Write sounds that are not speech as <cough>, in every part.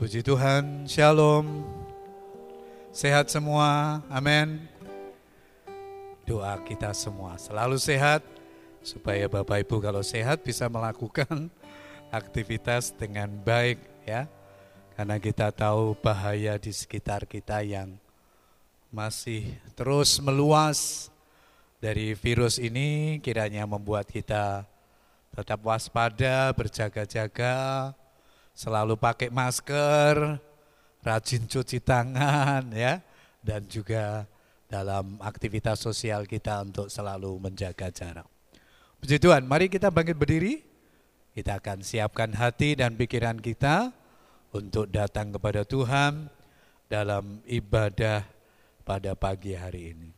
Puji Tuhan, Shalom. Sehat semua, amin. Doa kita semua selalu sehat, supaya Bapak Ibu kalau sehat bisa melakukan <laughs> aktivitas dengan baik ya. Karena kita tahu bahaya di sekitar kita yang masih terus meluas dari virus ini kiranya membuat kita tetap waspada, berjaga-jaga, selalu pakai masker, rajin cuci tangan ya dan juga dalam aktivitas sosial kita untuk selalu menjaga jarak. Puji Tuhan, mari kita bangkit berdiri. Kita akan siapkan hati dan pikiran kita untuk datang kepada Tuhan dalam ibadah pada pagi hari ini.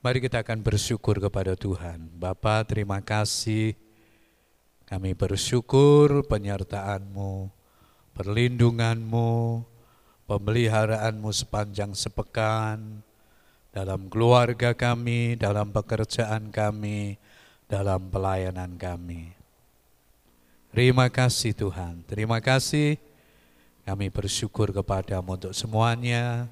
Mari kita akan bersyukur kepada Tuhan. Bapa, terima kasih. Kami bersyukur penyertaan-Mu, perlindungan-Mu, pemeliharaanmu sepanjang sepekan, dalam keluarga kami, dalam pekerjaan kami, dalam pelayanan kami. Terima kasih Tuhan, terima kasih kami bersyukur kepadamu untuk semuanya.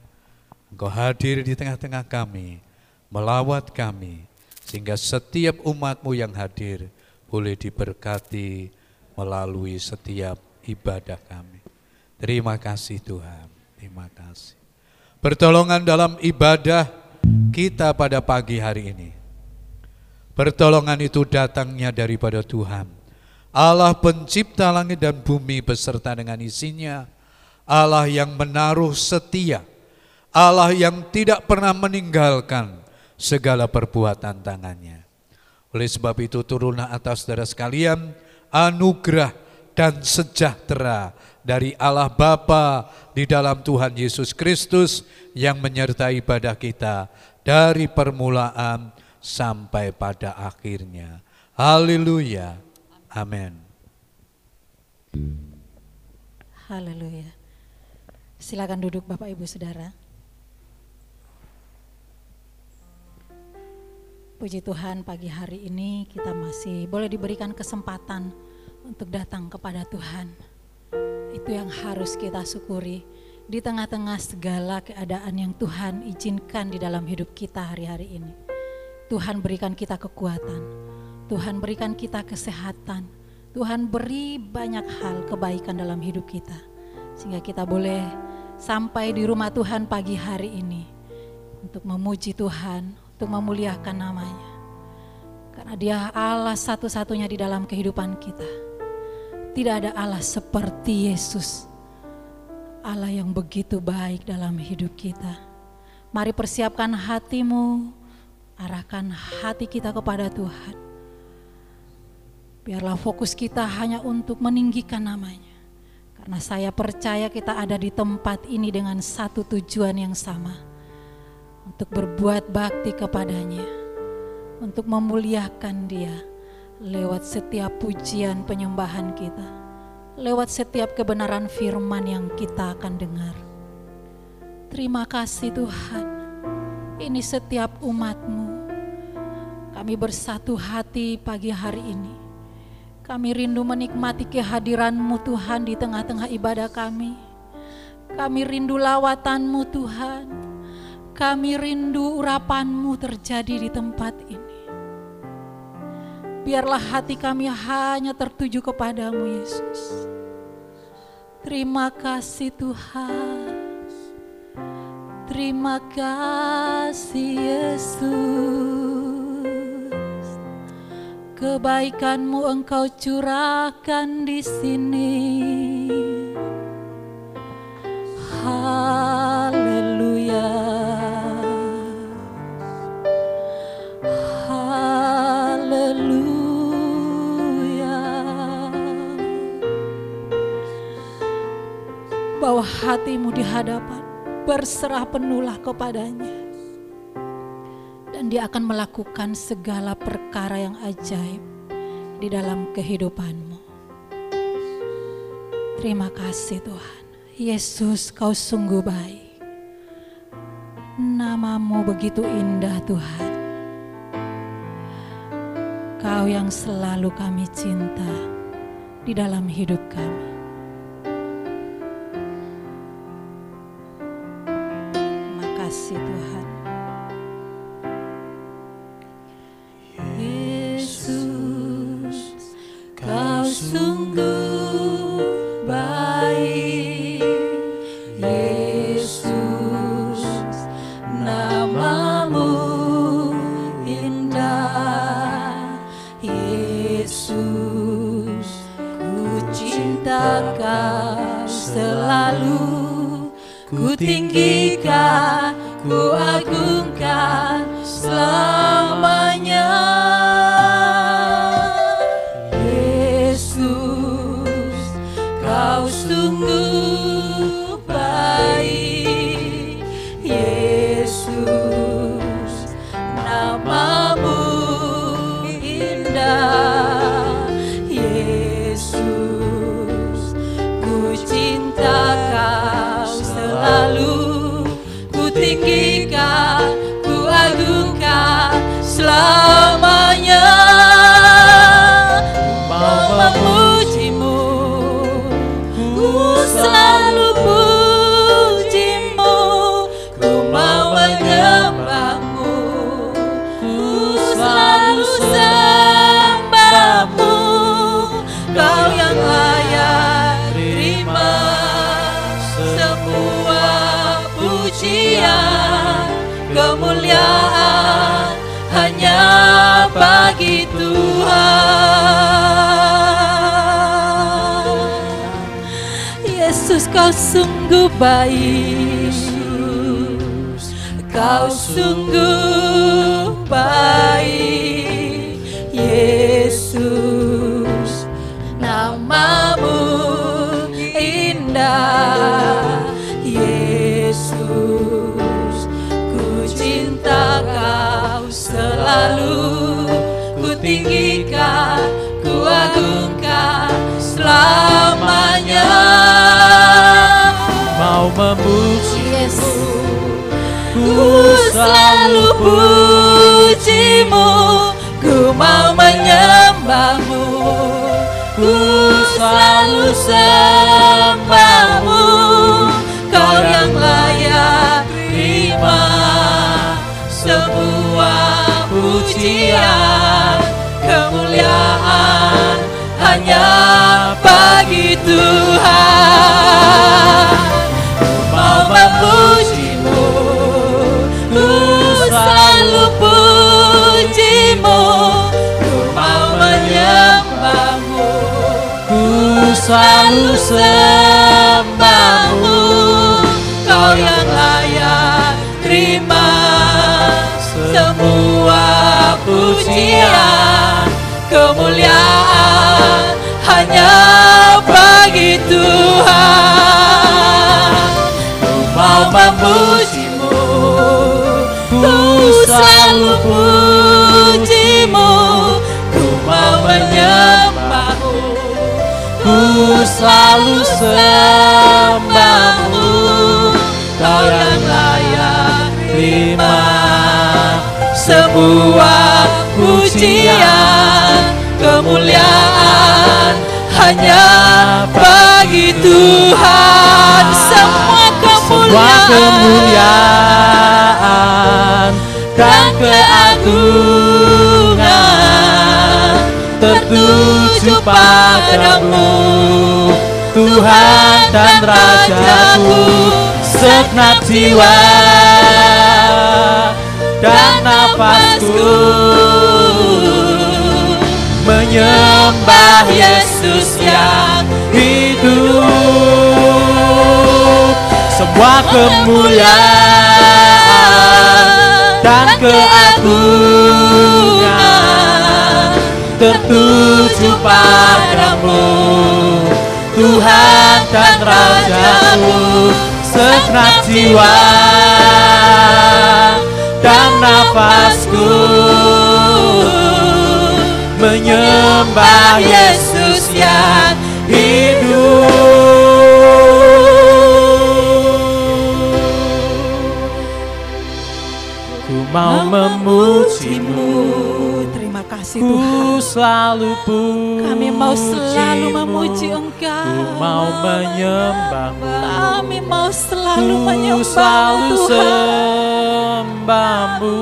Engkau hadir di tengah-tengah kami, melawat kami, sehingga setiap umatmu yang hadir boleh diberkati melalui setiap ibadah kami. Terima kasih Tuhan. Terima kasih. Pertolongan dalam ibadah kita pada pagi hari ini. Pertolongan itu datangnya daripada Tuhan. Allah pencipta langit dan bumi beserta dengan isinya. Allah yang menaruh setia. Allah yang tidak pernah meninggalkan segala perbuatan tangannya. Oleh sebab itu turunlah atas saudara sekalian anugerah dan sejahtera dari Allah Bapa di dalam Tuhan Yesus Kristus yang menyertai ibadah kita dari permulaan sampai pada akhirnya. Haleluya. Amin. Haleluya. Silakan duduk Bapak Ibu Saudara. Puji Tuhan pagi hari ini kita masih boleh diberikan kesempatan untuk datang kepada Tuhan itu yang harus kita syukuri di tengah-tengah segala keadaan yang Tuhan izinkan di dalam hidup kita hari-hari ini. Tuhan berikan kita kekuatan, Tuhan berikan kita kesehatan, Tuhan beri banyak hal kebaikan dalam hidup kita. Sehingga kita boleh sampai di rumah Tuhan pagi hari ini untuk memuji Tuhan, untuk memuliakan namanya. Karena dia Allah satu-satunya di dalam kehidupan kita tidak ada Allah seperti Yesus. Allah yang begitu baik dalam hidup kita. Mari persiapkan hatimu, arahkan hati kita kepada Tuhan. Biarlah fokus kita hanya untuk meninggikan namanya. Karena saya percaya kita ada di tempat ini dengan satu tujuan yang sama. Untuk berbuat bakti kepadanya. Untuk memuliakan dia lewat setiap pujian penyembahan kita, lewat setiap kebenaran firman yang kita akan dengar. Terima kasih Tuhan, ini setiap umatmu. Kami bersatu hati pagi hari ini. Kami rindu menikmati kehadiranmu Tuhan di tengah-tengah ibadah kami. Kami rindu lawatanmu Tuhan. Kami rindu urapanmu terjadi di tempat ini. Biarlah hati kami hanya tertuju kepadamu Yesus. Terima kasih Tuhan. Terima kasih Yesus. Kebaikanmu engkau curahkan di sini. Bawa hatimu di hadapan, berserah penuhlah kepadanya. Dan dia akan melakukan segala perkara yang ajaib di dalam kehidupanmu. Terima kasih Tuhan. Yesus kau sungguh baik. Namamu begitu indah Tuhan. Engkau yang selalu kami cinta di dalam hidup kami. Kau sungguh baik. Kau sungguh baik. Yesus mau memuji Yesus Ku selalu pujimu. Ku mau menyembahmu. Ku selalu sembahmu. Kau yang layak terima Semua pujian. Kemuliaan hanya bagi Tuhan sembahmu Kau yang layak terima Semua pujian. Kemuliaan hanya bagi Tuhan. Ku mau memujimu. Ku selalu pujimu Ku selalu sembahmu. Kau yang layak terima Sebuah pujian. Kemuliaan hanya bagi Tuhan. Semua semua kemuliaan kemuliaan dan keagungan tertuju padamu. Tuhan dan Rajaku segenap jiwa dan nafasku. Menyembah Yesus yang hidup. Semua kemuliaan dan keagungan tertuju padamu. Tuhan dan Rajaku segenap jiwa dan nafasku. Menyembah Yesus yang hidup mau memujimu Terima kasih Ku Tuhan. selalu pujimu Kami mau selalu memuji Engkau. Ku mau menyembahmu Kami mau selalu Ku menyembah selalu Tuhan. sembahmu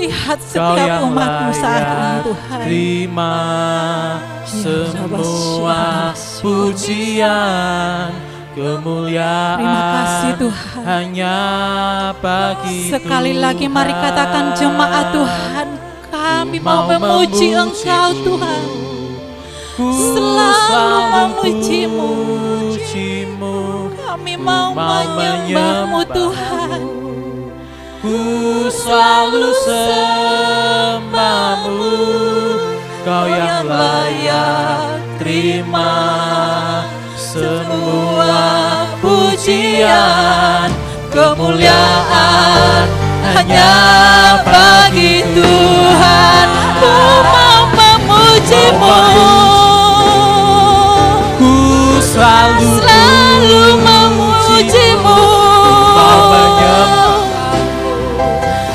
Lihat setiap umatmu saat ini Tuhan. terima semua pujian kemuliaan Terima kasih, Tuhan. hanya bagi Sekali Tuhan. lagi mari katakan jemaat Tuhan. Kami mau memuji Engkau Tuhan. Ku Selalu memujimu. Kami mau mau menyembahmu menyembahmu. Tuhan. Ku selalu sembahmu Kau yang layak terima semua pujian Kemuliaan hanya bagi Tuhan Ku mau memujimu. Ku selalu, Selalu memujimu.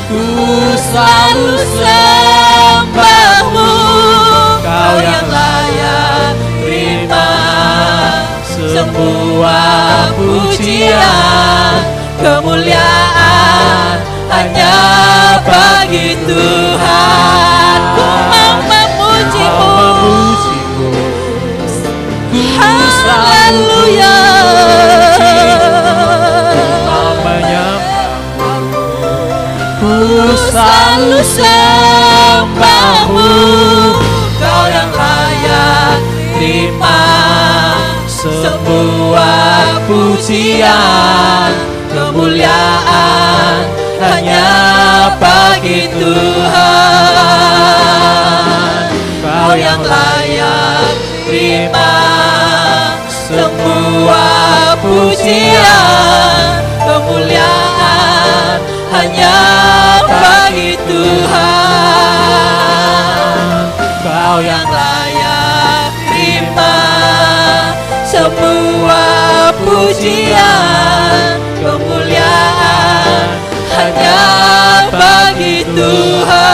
Ku selalu sembahmu. Semua pujian kemuliaan hanya bagi Tuhan Ku mau memujimu. Haleluya. Ku Selalu sembahmu. Kau yang semua pujian kemuliaan hanya bagi Tuhan. Kau yang layak terima semua pujian kemuliaan hanya bagi Tuhan. Kau yang layak pujian kemuliaan hanya bagi Tuhan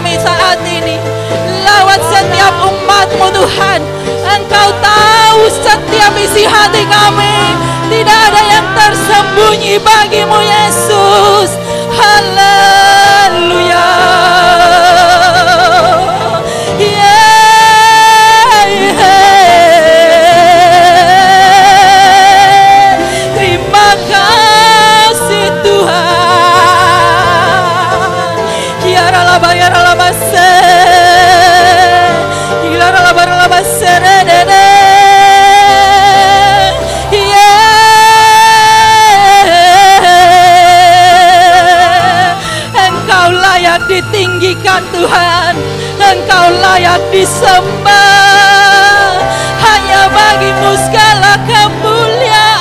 kami saat ini. Lawat setiap umatmu Tuhan. Engkau tahu setiap isi hati kami. Tidak ada yang tersembunyi bagimu Yesus Tuhan. Engkau layak disembah. Hanya bagimu segala kemuliaan.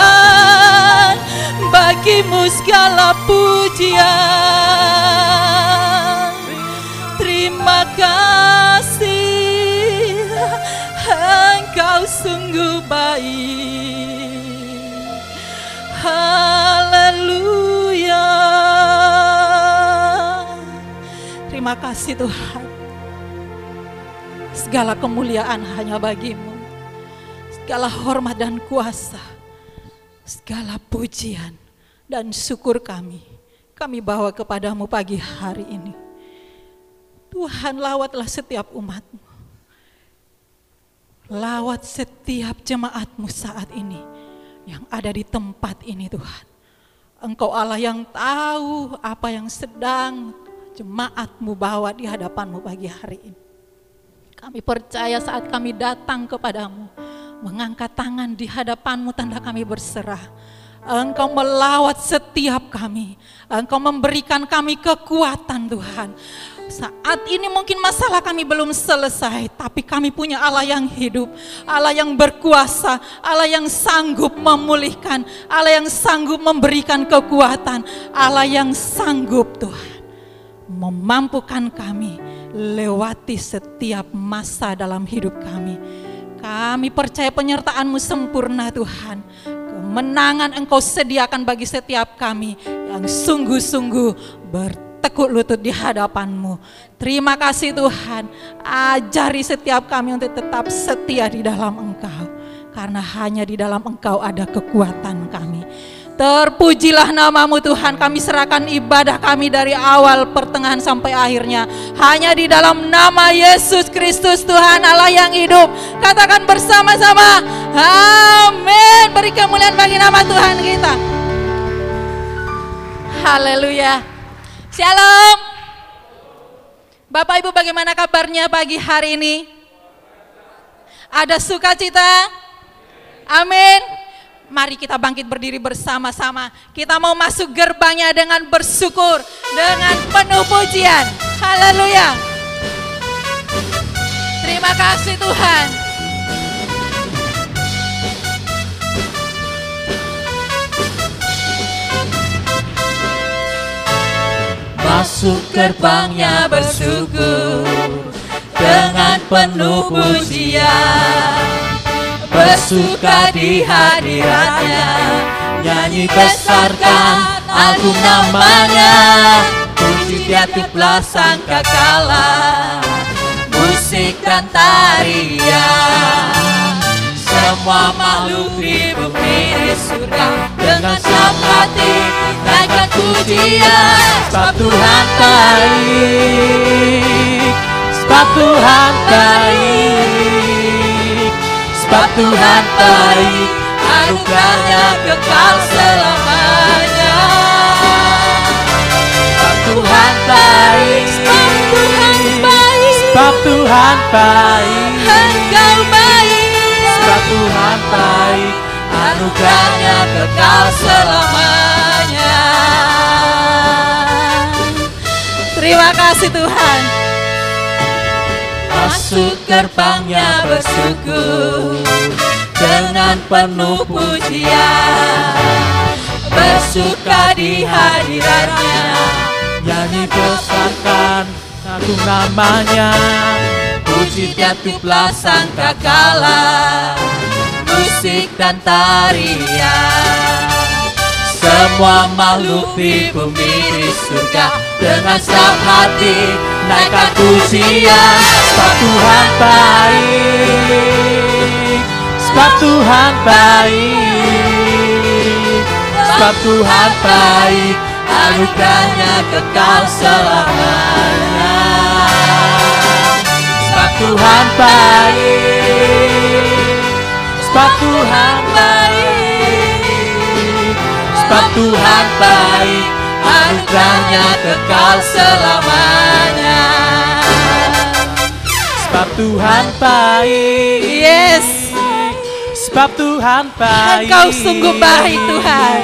Bagimu segala pujian. Terima kasih. Engkau sungguh baik. Terima kasih Tuhan. Segala kemuliaan hanya bagimu. Segala hormat dan kuasa. Segala pujian dan syukur kami. Kami bawa kepadamu pagi hari ini. Tuhan lawatlah setiap umatmu. Lawat setiap jemaatmu saat ini yang ada di tempat ini Tuhan. Engkau Allah yang tahu apa yang sedang jemaatmu bawa di hadapanmu pagi hari ini. Kami percaya saat kami datang kepadamu, mengangkat tangan di hadapanmu tanda kami berserah. Engkau melawat setiap kami. Engkau memberikan kami kekuatan Tuhan. Saat ini mungkin masalah kami belum selesai, tapi kami punya Allah yang hidup, Allah yang berkuasa, Allah yang sanggup memulihkan, Allah yang sanggup memberikan kekuatan, Allah yang sanggup Tuhan memampukan kami lewati setiap masa dalam hidup kami. Kami percaya penyertaan-Mu sempurna Tuhan. Kemenangan Engkau sediakan bagi setiap kami yang sungguh-sungguh bertekuk lutut di hadapan-Mu. Terima kasih Tuhan, ajari setiap kami untuk tetap setia di dalam Engkau. Karena hanya di dalam Engkau ada kekuatan kami. Terpujilah namamu Tuhan, kami serahkan ibadah kami dari awal pertengahan sampai akhirnya. Hanya di dalam nama Yesus Kristus Tuhan Allah yang hidup. Katakan bersama-sama, amin. Beri kemuliaan bagi nama Tuhan kita. Haleluya. Shalom. Bapak Ibu bagaimana kabarnya pagi hari ini? Ada sukacita? Amin. Mari kita bangkit berdiri bersama-sama. Kita mau masuk gerbangnya dengan bersyukur, dengan penuh pujian. Haleluya. Terima kasih Tuhan. Masuk gerbangnya bersyukur dengan penuh pujian bersuka di hadiratnya. Nyanyi besarkan agung namanya. Puji dia tiuplah sangka kalah Musik dan tarian. Semua makhluk di bumi di surga Dengan siap hati naikkan pujian. Sebab Tuhan baik. Sebab Tuhan baik Sebab Tuhan baik Anugerahnya kekal selamanya. Sebab Tuhan baik Sebab Tuhan baik Sebab Tuhan baik. Engkau baik Sebab Tuhan baik Anugerahnya kekal selamanya. Terima kasih Tuhan Masuk gerbangnya bersyukur. Dengan penuh pujian Bersuka di hadiratnya. Nyanyi besarkan agung namanya. Puji tiuplah sangka kalah Musik dan tarian semua makhluk di bumi di surga. Dengan siap hati naikkan pujian Sebab Tuhan baik. Sebab Tuhan baik. Sebab Tuhan baik. Anugerahnya kekal selamanya. Sebab Tuhan baik. Sebab Tuhan baik Sebab Tuhan baik Anugerahnya kekal selamanya. Sebab Tuhan baik. Yes. Sebab Tuhan baik. Engkau sungguh baik Tuhan.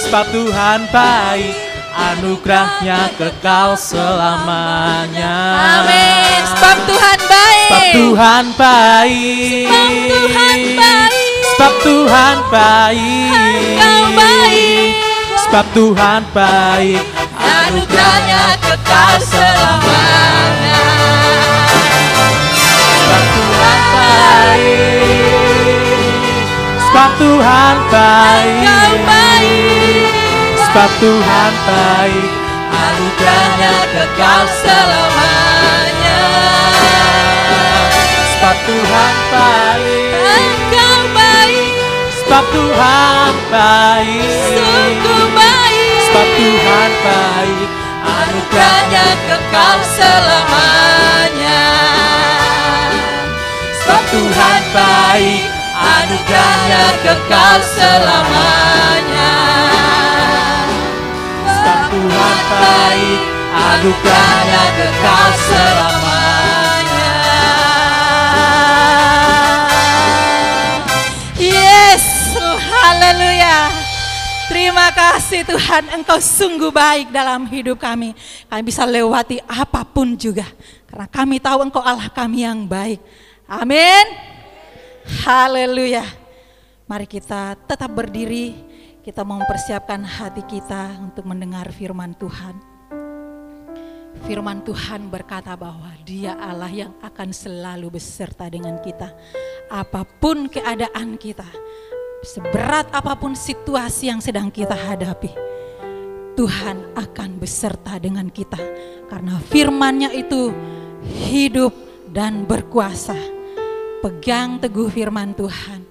Sebab Tuhan baik Anugerahnya kekal selamanya. Amin. Sebab Tuhan baik. Sebab Tuhan baik. Sebab Tuhan baik Sebab Tuhan baik. Engkau baik. Sebab Tuhan baik. Anugerahnya kekal selamanya. Sebab Tuhan baik. Sebab Tuhan baik. Engkau baik. Sebab Tuhan baik. Anugerahnya kekal selamanya. Sebab Tuhan baik Sebab Tuhan baik. Sungguh baik. Sebab Tuhan baik. Anugerahnya kekal selamanya. Sebab Tuhan baik. Anugerahnya kekal selamanya. Sebab Tuhan baik. Anugerahnya kekal selamanya Haleluya Terima kasih Tuhan, Engkau sungguh baik dalam hidup kami. Kami bisa lewati apa pun juga. Karena kami tahu Engkau Allah kami yang baik. Amin. Haleluya. Mari kita tetap berdiri. Kita mempersiapkan hati kita untuk mendengar firman Tuhan. Firman Tuhan berkata bahwa Dia Allah yang akan selalu beserta dengan kita, apa pun keadaan kita, seberat apa pun situasi yang sedang kita hadapi. Tuhan akan beserta dengan kita, karena firman-Nya itu hidup dan berkuasa. Pegang teguh firman Tuhan,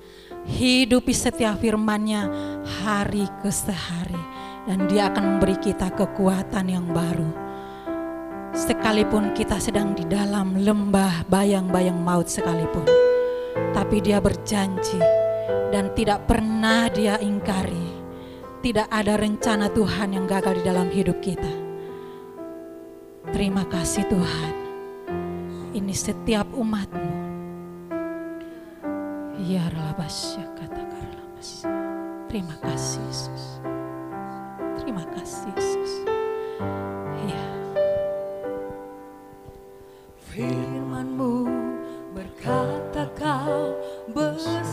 hidupi setiap firman-Nya hari ke sehari, dan Dia akan memberi kita kekuatan yang baru sekalipun kita sedang di dalam lembah bayang-bayang maut sekalipun. Tapi dia berjanji dan tidak pernah dia ingkari. Tidak ada rencana Tuhan yang gagal di dalam hidup kita. Terima kasih Tuhan. Ini setiap umatmu. Ya Rabasya kata Terima kasih Yesus. Terima kasih Yesus. Ya. Firmanmu berkata kau besertaku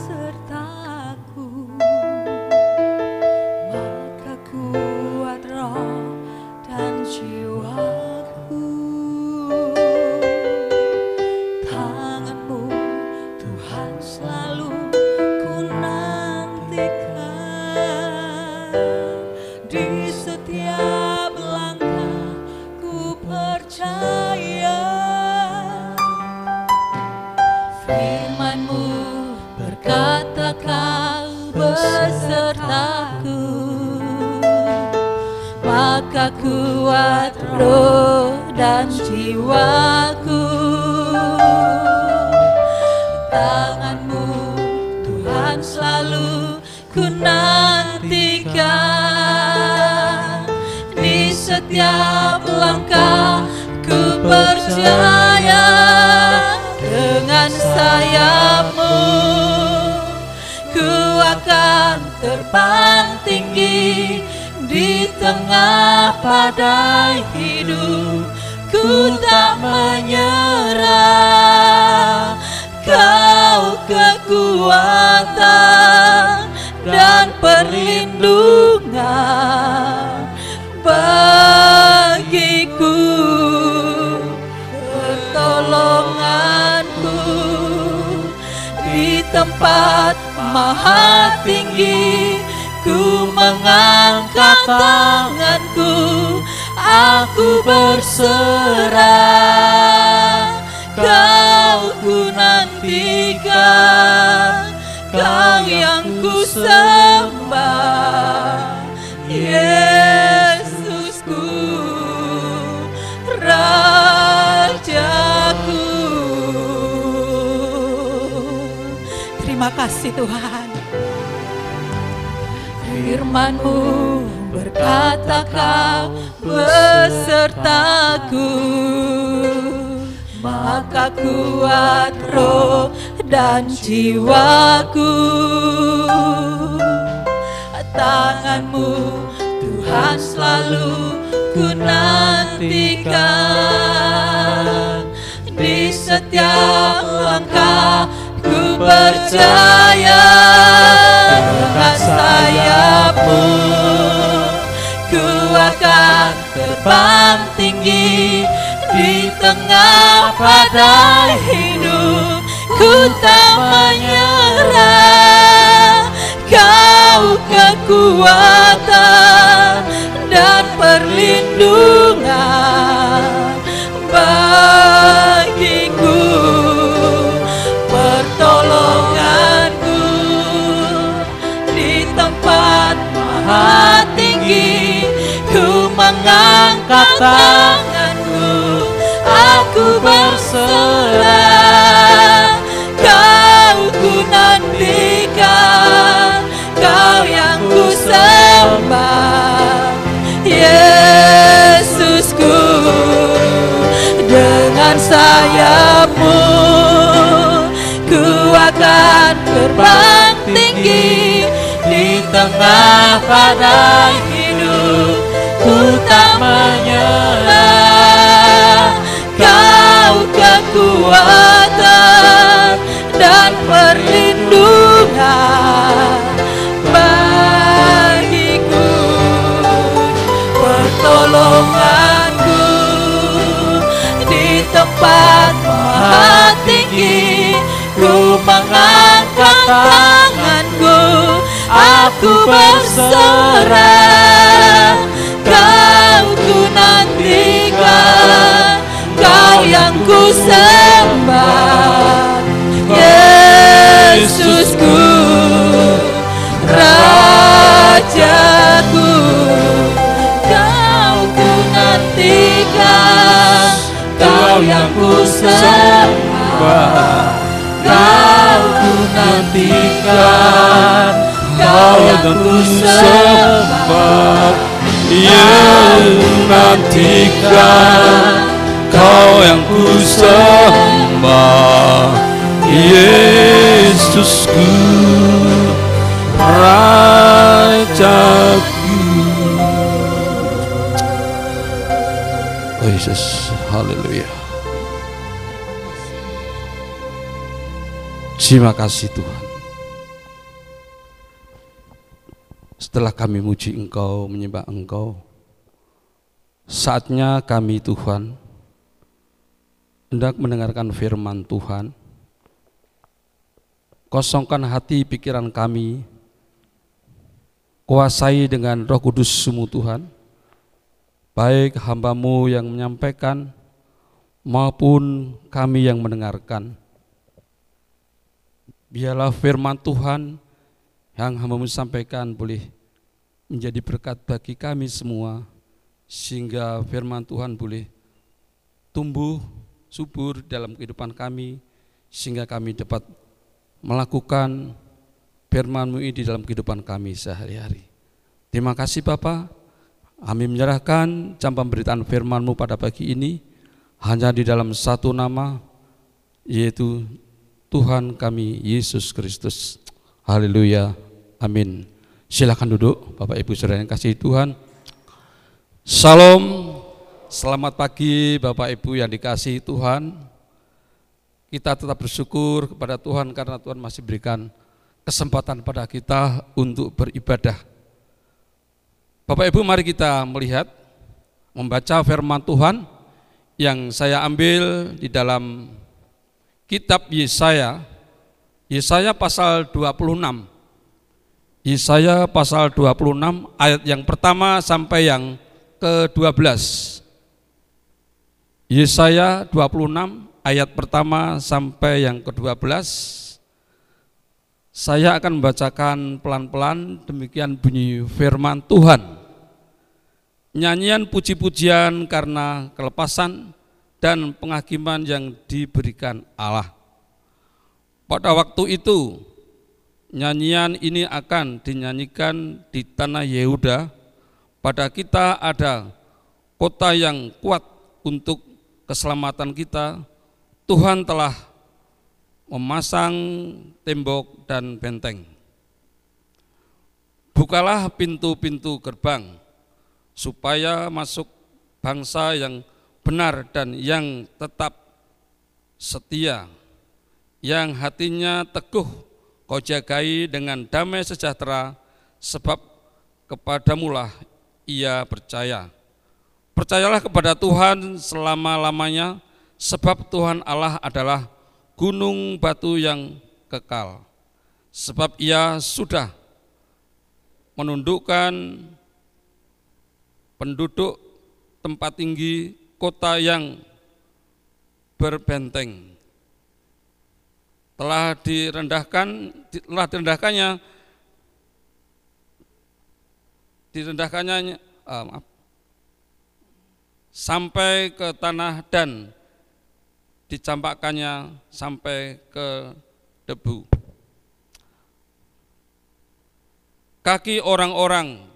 kuat roh dan jiwaku. Tanganmu Tuhan selalu ku nantikan Di setiap langkah ku percaya dengan sayapmu. Ku akan terbang tinggi di tengah badai hidup ku tak menyerah. Kau kekuatan dan perlindungan bagiku. Pertolonganku di tempat maha tinggi ku mengangkat tanganku aku berserah. Kau ku nantikan kau yang ku sembah. Yesusku Rajaku. Terima kasih Tuhan. Firmanmu berkata kau besertaku. Maka kuat roh dan jiwaku. Tanganmu Tuhan selalu ku nantikan Di setiap langkah percaya dengan sayapmu. Ku akan terbang tinggi di tengah badai hidup. Ku tak menyerah Kau kekuatan dan perlindungan mengangkat tanganku aku berserah. Kau ku nantikan kau yang ku sembah. Yesusku dengan sayapmu ku akan terbang tinggi di tengah badai hidup tak menyerah. Kau kekuatan dan perlindungan bagiku pertolonganku di tempat maha tinggi ku mengangkat tanganku aku berserah kau ku nantikan kau yang ku sembah. Yesusku Rajaku Kau ku nantikan Kau yang ku sembah. Kau ku nantikan Kau yang ku sembah Yang nantikan Kau yang ku sembah Yesusku Rajaku. Oh Yesus, haleluya. Terima kasih Tuhan Setelah kami muji Engkau, menyembah Engkau Saatnya kami Tuhan hendak mendengarkan firman Tuhan. Kosongkan hati pikiran kami, kuasai dengan roh kudus semu Tuhan, baik hambamu yang menyampaikan maupun kami yang mendengarkan. Biarlah firman Tuhan yang hambamu sampaikan boleh menjadi berkat bagi kami semua, sehingga firman Tuhan boleh tumbuh subur dalam kehidupan kami sehingga kami dapat melakukan firman-Mu ini di dalam kehidupan kami sehari-hari. Terima kasih Bapa. Kami menyerahkan jam pemberitaan firman-Mu pada pagi ini hanya di dalam satu nama yaitu Tuhan kami Yesus Kristus. Haleluya. Amin. Silakan duduk Bapak Ibu Saudara yang kasih Tuhan. Salam Selamat pagi Bapak Ibu yang dikasih Tuhan. Kita tetap bersyukur kepada Tuhan karena Tuhan masih berikan kesempatan pada kita untuk beribadah. Bapak Ibu mari kita melihat membaca firman Tuhan yang saya ambil di dalam kitab Yesaya Yesaya pasal 26 Yesaya pasal 26 ayat yang pertama sampai yang ke-12 Yesaya 26 ayat pertama sampai yang ke-12 saya akan membacakan pelan-pelan demikian bunyi firman Tuhan. Nyanyian puji-pujian karena kelepasan dan penghakiman yang diberikan Allah. Pada waktu itu nyanyian ini akan dinyanyikan di tanah Yehuda. Pada kita ada kota yang kuat untuk keselamatan kita, Tuhan telah memasang tembok dan benteng. Bukalah pintu-pintu gerbang supaya masuk bangsa yang benar dan yang tetap setia, yang hatinya teguh kau jagai dengan damai sejahtera, sebab kepadamulah ia percaya. Percayalah kepada Tuhan selama-lamanya, sebab Tuhan Allah adalah gunung batu yang kekal. Sebab ia sudah menundukkan penduduk tempat tinggi kota yang berbenteng. Telah direndahkan, telah direndahkannya, direndahkannya, uh, maaf, sampai ke tanah dan dicampakkannya sampai ke debu. Kaki orang-orang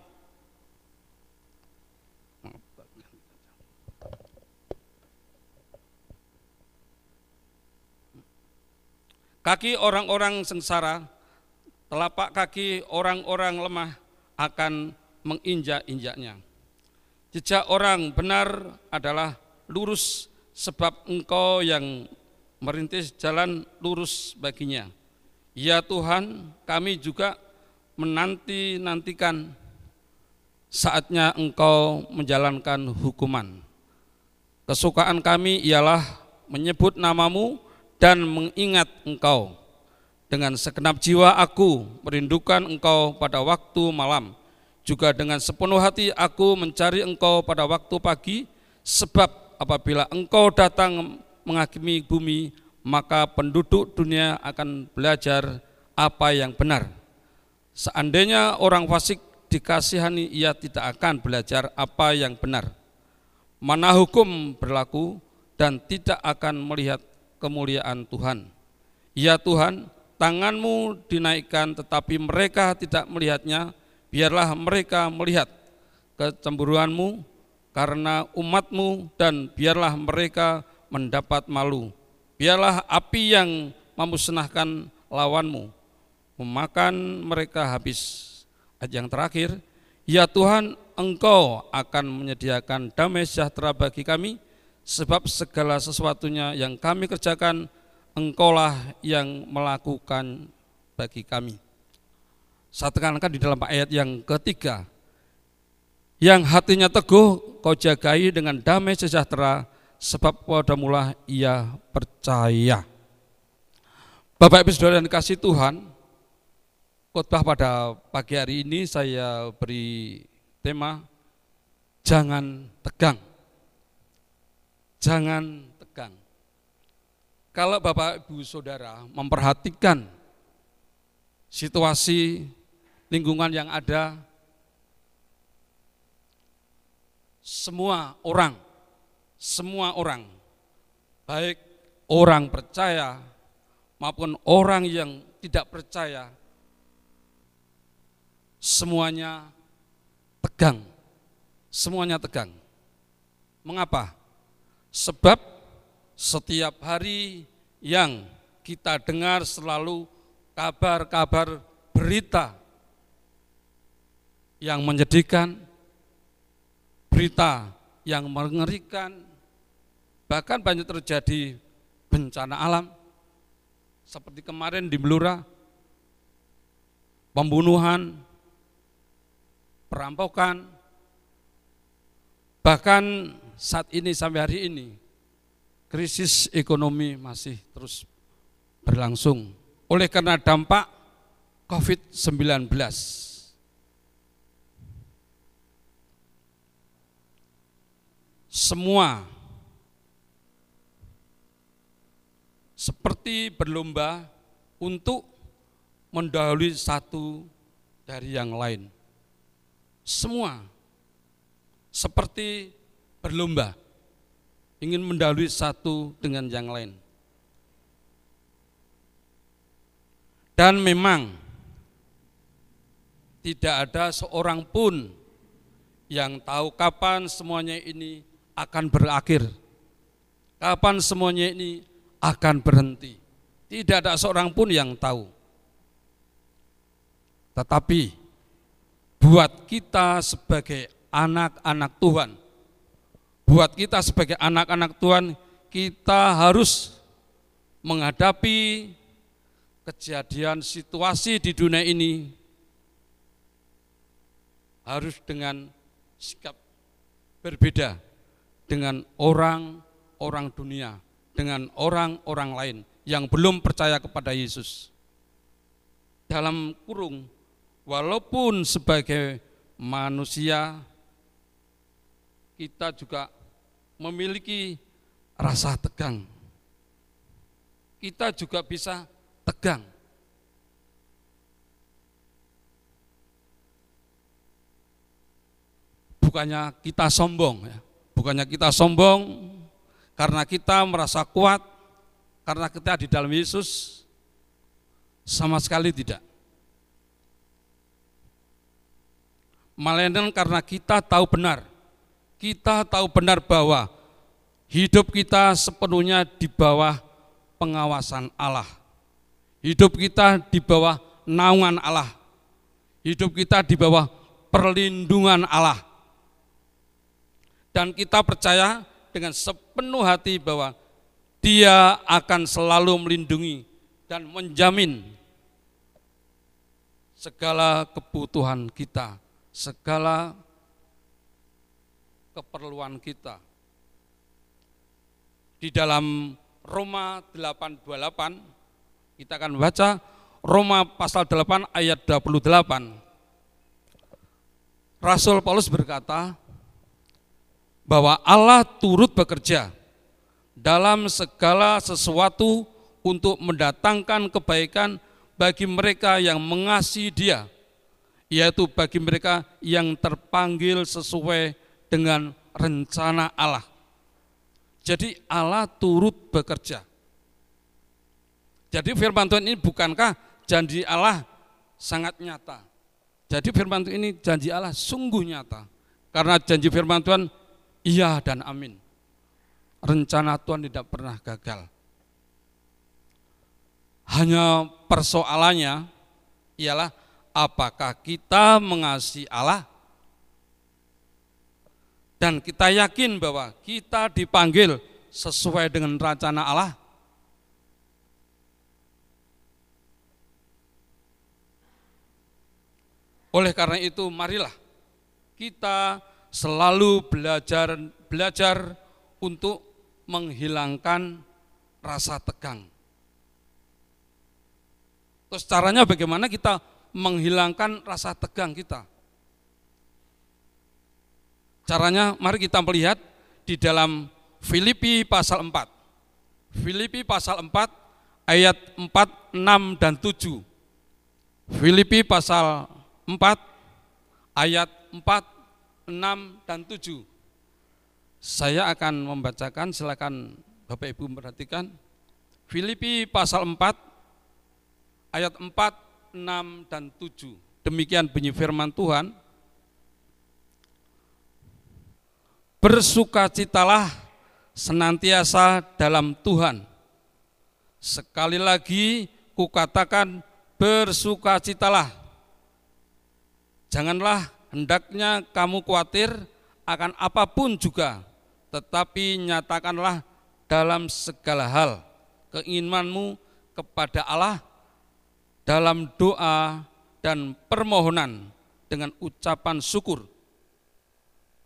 Kaki orang-orang sengsara telapak kaki orang-orang lemah akan menginjak-injaknya. Jejak orang benar adalah lurus sebab engkau yang merintis jalan lurus baginya. Ya Tuhan, kami juga menanti-nantikan saatnya engkau menjalankan hukuman. Kesukaan kami ialah menyebut namamu dan mengingat engkau. Dengan segenap jiwa aku merindukan engkau pada waktu malam. Juga dengan sepenuh hati aku mencari engkau pada waktu pagi, sebab apabila engkau datang menghakimi bumi, maka penduduk dunia akan belajar apa yang benar. Seandainya orang fasik dikasihani, ia tidak akan belajar apa yang benar. Mana hukum berlaku dan tidak akan melihat kemuliaan Tuhan. Ya Tuhan, tanganmu dinaikkan tetapi mereka tidak melihatnya, biarlah mereka melihat kecemburuanmu karena umatmu dan biarlah mereka mendapat malu. Biarlah api yang memusnahkan lawanmu, memakan mereka habis. Ayat yang terakhir, ya Tuhan engkau akan menyediakan damai sejahtera bagi kami, sebab segala sesuatunya yang kami kerjakan, engkaulah yang melakukan bagi kami. Saya tekankan di dalam ayat yang ketiga, yang hatinya teguh kau jagai dengan damai sejahtera, sebab pada mula ia percaya. Bapak Ibu Saudara yang kasih Tuhan, khotbah pada pagi hari ini saya beri tema jangan tegang. Jangan tegang. Kalau Bapak Ibu Saudara memperhatikan situasi lingkungan yang ada, semua orang semua orang, baik orang percaya maupun orang yang tidak percaya, semuanya tegang. Semuanya tegang. Mengapa? Sebab setiap hari yang kita dengar selalu kabar-kabar berita yang menyedihkan, berita yang mengerikan, Bahkan banyak terjadi bencana alam, seperti kemarin di Melura, pembunuhan, perampokan, bahkan saat ini sampai hari ini, krisis ekonomi masih terus berlangsung oleh karena dampak COVID-19. Semua seperti berlomba untuk mendahului satu dari yang lain. Semua seperti berlomba ingin mendahului satu dengan yang lain. Dan memang tidak ada seorang pun yang tahu kapan semuanya ini akan berakhir. Kapan semuanya ini akan berhenti. Tidak ada seorang pun yang tahu. Tetapi buat kita sebagai anak-anak Tuhan, buat kita sebagai anak-anak Tuhan, kita harus menghadapi kejadian situasi di dunia ini harus dengan sikap berbeda dengan orang-orang dunia dengan orang-orang lain yang belum percaya kepada Yesus. Dalam kurung, walaupun sebagai manusia, kita juga memiliki rasa tegang. Kita juga bisa tegang. Bukannya kita sombong ya, bukannya kita sombong karena kita merasa kuat, karena kita di dalam Yesus, sama sekali tidak. Melainkan karena kita tahu benar, kita tahu benar bahwa hidup kita sepenuhnya di bawah pengawasan Allah. Hidup kita di bawah naungan Allah. Hidup kita di bawah perlindungan Allah. Dan kita percaya dengan sepenuh hati bahwa Dia akan selalu melindungi dan menjamin segala kebutuhan kita, segala keperluan kita. Di dalam Roma 828 kita akan baca Roma pasal 8 ayat 28. Rasul Paulus berkata bahwa Allah turut bekerja dalam segala sesuatu untuk mendatangkan kebaikan bagi mereka yang mengasihi Dia, yaitu bagi mereka yang terpanggil sesuai dengan rencana Allah. Jadi Allah turut bekerja. Jadi firman Tuhan ini bukankah janji Allah sangat nyata. Jadi firman Tuhan ini janji Allah sungguh nyata. Karena janji firman Tuhan iya dan amin. Rencana Tuhan tidak pernah gagal. Hanya persoalannya ialah apakah kita mengasihi Allah dan kita yakin bahwa kita dipanggil sesuai dengan rencana Allah. Oleh karena itu, marilah kita selalu belajar belajar untuk menghilangkan rasa tegang. Terus caranya bagaimana kita menghilangkan rasa tegang kita? Caranya mari kita melihat di dalam Filipi pasal 4. Filipi pasal 4 ayat 4, 6 dan 7. Filipi pasal 4 ayat 4, 6 dan 7. Saya akan membacakan, silakan Bapak Ibu perhatikan. Filipi pasal 4 ayat 4, 6 dan 7. Demikian bunyi firman Tuhan. Bersukacitalah senantiasa dalam Tuhan. Sekali lagi kukatakan bersukacitalah. Janganlah hendaknya kamu khawatir akan apa pun juga, tetapi nyatakanlah dalam segala hal keinginanmu kepada Allah dalam doa dan permohonan dengan ucapan syukur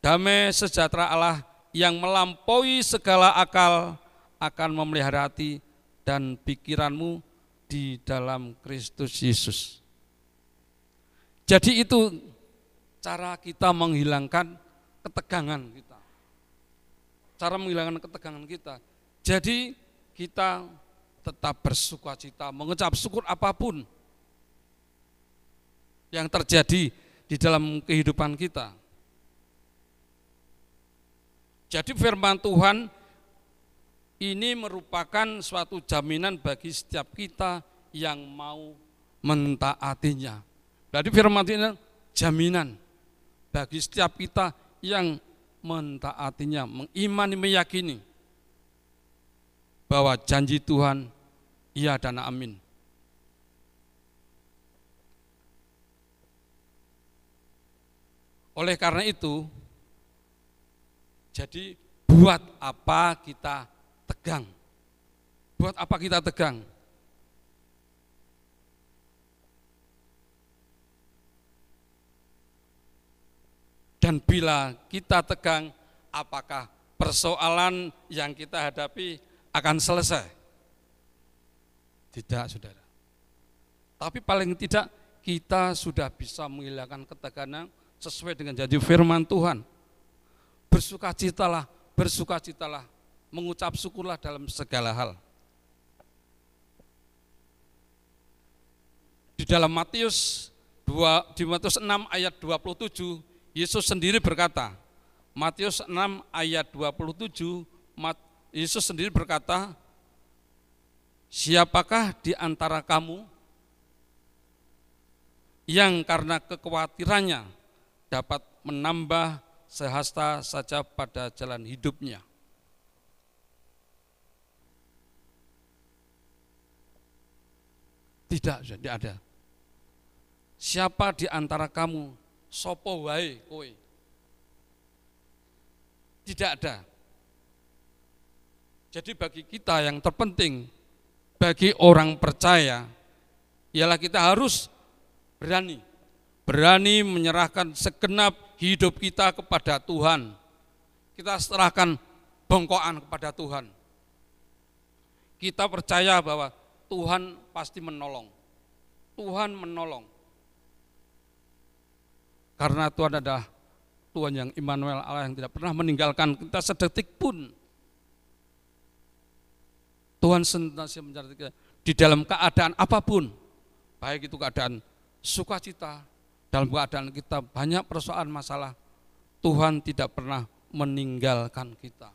Damai sejahtera Allah yang melampaui segala akal akan memelihara hati dan pikiranmu di dalam Kristus Yesus. Jadi itu cara kita menghilangkan ketegangan kita. Cara menghilangkan ketegangan kita. Jadi kita tetap bersuka cita, mengucap syukur apa pun yang terjadi di dalam kehidupan kita. Jadi firman Tuhan ini merupakan suatu jaminan bagi setiap kita yang mau mentaatinya. Jadi firman Tuhan jaminan bagi setiap kita yang mentaatinya, mengimani, meyakini bahwa janji Tuhan iya dan amin. Oleh karena itu, jadi buat apa kita tegang? Buat apa kita tegang? Dan bila kita tegang, apakah persoalan yang kita hadapi akan selesai? Tidak, saudara. Tapi paling tidak kita sudah bisa menghilangkan ketegangan sesuai dengan janji firman Tuhan bersukacitalah, bersukacitalah, mengucap syukurlah dalam segala hal. Di dalam Matius 2, di Matius 6 ayat 27, Yesus sendiri berkata, Matius 6 ayat 27, Yesus sendiri berkata, Siapakah di antara kamu yang karena kekhawatirannya dapat menambah sehasta saja pada jalan hidupnya. Tidak, tidak ada. siapa di antara kamu sopo wae kowe? Tidak ada. Jadi bagi kita yang terpenting, bagi orang percaya, ialah kita harus berani, berani menyerahkan segenap hidup kita kepada Tuhan. Kita serahkan bongkoan kepada Tuhan. Kita percaya bahwa Tuhan pasti menolong. Tuhan menolong. Karena Tuhan adalah Tuhan yang Immanuel Allah yang tidak pernah meninggalkan kita sedetik pun. Tuhan senantiasa mencari kita di dalam keadaan apa pun, baik itu keadaan sukacita, dalam keadaan kita banyak persoalan masalah, Tuhan tidak pernah meninggalkan kita.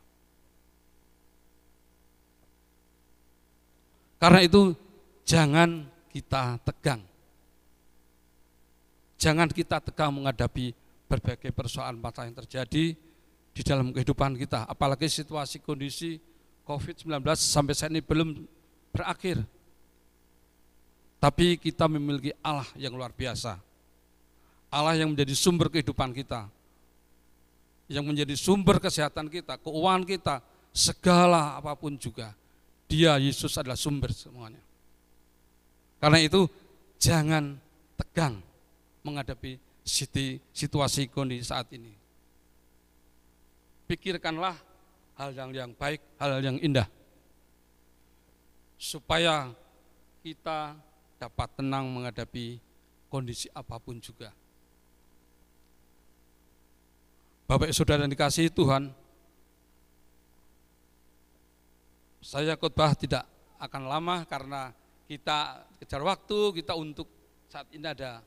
Karena itu jangan kita tegang. Jangan kita tegang menghadapi berbagai persoalan masalah yang terjadi di dalam kehidupan kita, apalagi situasi kondisi COVID-19 sampai saat ini belum berakhir. Tapi kita memiliki Allah yang luar biasa. Allah yang menjadi sumber kehidupan kita. Yang menjadi sumber kesehatan kita, keuangan kita, segala apa pun juga. Dia Yesus adalah sumber semuanya. Karena itu jangan tegang menghadapi situasi kondisi saat ini. Pikirkanlah hal yang, yang baik, hal yang indah. Supaya kita dapat tenang menghadapi kondisi apa pun juga. Bapak Saudara yang dikasihi Tuhan, saya khotbah tidak akan lama karena kita kejar waktu, kita untuk saat ini ada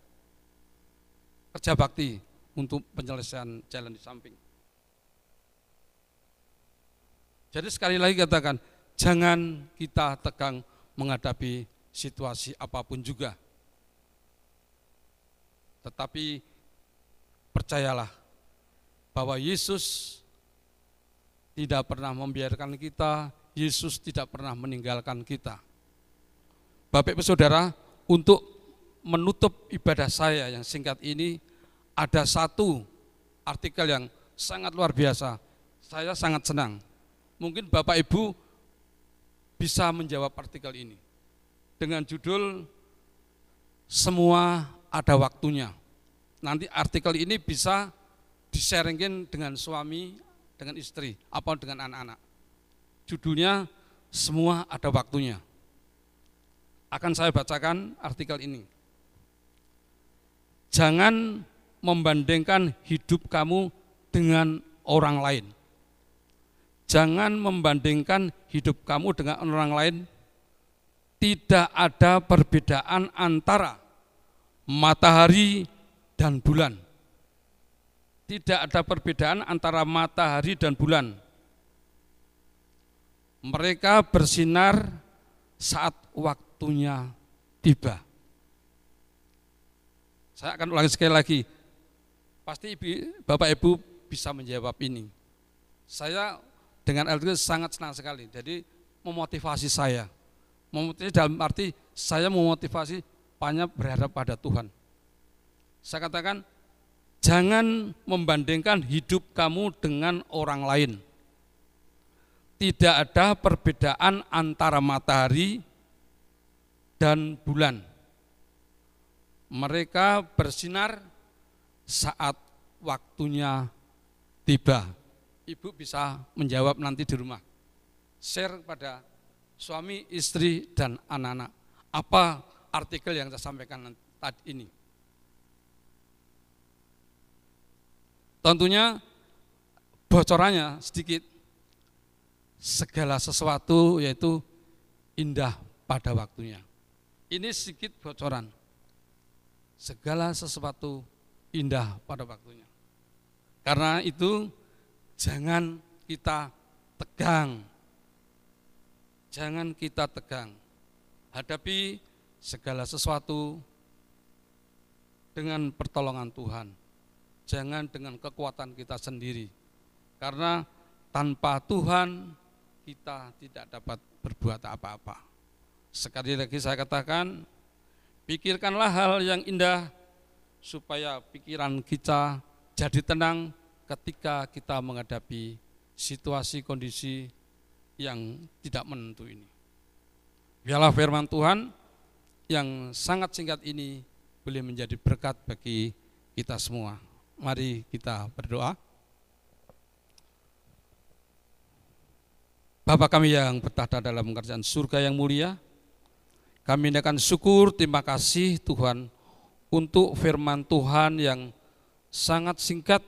kerja bakti untuk penyelesaian jalan di samping. Jadi sekali lagi katakan, jangan kita tegang menghadapi situasi apa pun juga. Tetapi percayalah bahwa Yesus tidak pernah membiarkan kita, Yesus tidak pernah meninggalkan kita. Bapak Ibu Saudara, untuk menutup ibadah saya yang singkat ini, ada satu artikel yang sangat luar biasa. Saya sangat senang mungkin Bapak Ibu bisa menjawab artikel ini dengan judul semua ada waktunya. Nanti artikel ini bisa disaringkan dengan suami, dengan istri, apa dengan anak-anak. Judulnya semua ada waktunya. Akan saya bacakan artikel ini. Jangan membandingkan hidup kamu dengan orang lain Jangan membandingkan hidup kamu dengan orang lain. Tidak ada perbedaan antara matahari dan bulan. Tidak ada perbedaan antara matahari dan bulan. Mereka bersinar saat waktunya tiba. Saya akan ulangi sekali lagi. Pasti Bapak Ibu bisa menjawab ini. Saya dengan itu sangat senang sekali. Jadi memotivasi saya. Memotivasi dalam arti saya memotivasi banyak berharap pada Tuhan. Saya katakan jangan membandingkan hidup kamu dengan orang lain. Tidak ada perbedaan antara matahari dan bulan. Mereka bersinar saat waktunya tiba ibu bisa menjawab nanti di rumah. Share pada suami, istri, dan anak-anak. Apa artikel yang saya sampaikan tadi ini? Tentunya bocorannya sedikit. Segala sesuatu yaitu indah pada waktunya. Ini sedikit bocoran. Segala sesuatu indah pada waktunya. Karena itu Jangan kita tegang. Jangan kita tegang. Hadapi segala sesuatu dengan pertolongan Tuhan. Jangan dengan kekuatan kita sendiri. Karena tanpa Tuhan kita tidak dapat berbuat apa-apa. Sekali lagi saya katakan, pikirkanlah hal yang indah supaya pikiran kita jadi tenang ketika kita menghadapi situasi kondisi yang tidak menentu ini. Biarlah firman Tuhan yang sangat singkat ini boleh menjadi berkat bagi kita semua. Mari kita berdoa. Bapa kami yang bertahta dalam kerajaan surga yang mulia, kami akan syukur, terima kasih Tuhan untuk firman Tuhan yang sangat singkat,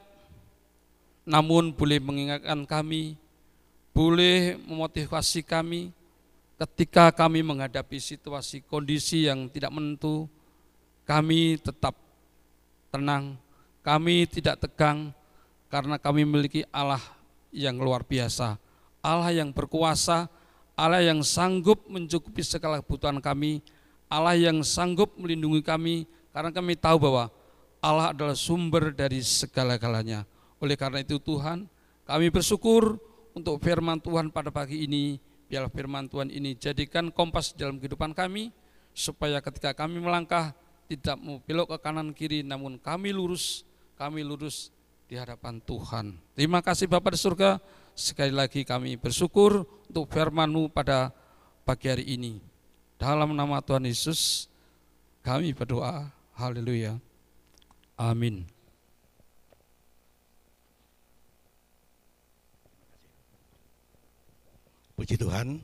namun boleh mengingatkan kami, boleh memotivasi kami ketika kami menghadapi situasi kondisi yang tidak menentu, kami tetap tenang, kami tidak tegang, karena kami memiliki Allah yang luar biasa, Allah yang berkuasa, Allah yang sanggup mencukupi segala kebutuhan kami, Allah yang sanggup melindungi kami, karena kami tahu bahwa Allah adalah sumber dari segala-galanya. Oleh karena itu Tuhan, kami bersyukur untuk firman Tuhan pada pagi ini, biarlah firman Tuhan ini jadikan kompas dalam kehidupan kami, supaya ketika kami melangkah, tidak mau belok ke kanan kiri, namun kami lurus, kami lurus di hadapan Tuhan. Terima kasih Bapak di surga, Sekali lagi kami bersyukur untuk firman-Mu pada pagi hari ini. Dalam nama Tuhan Yesus kami berdoa. Haleluya. Amin. Puji Tuhan,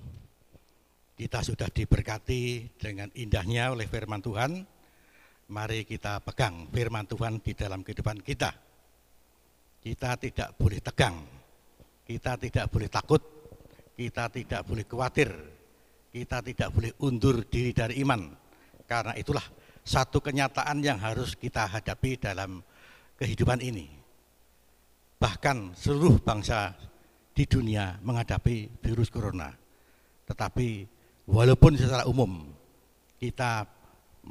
kita sudah diberkati dengan indahnya oleh firman Tuhan. Mari kita pegang firman Tuhan di dalam kehidupan kita. Kita tidak boleh tegang kita tidak boleh takut, kita tidak boleh khawatir, kita tidak boleh undur diri dari iman. Karena itulah satu kenyataan yang harus kita hadapi dalam kehidupan ini. Bahkan seluruh bangsa di dunia menghadapi virus corona. Tetapi walaupun secara umum kita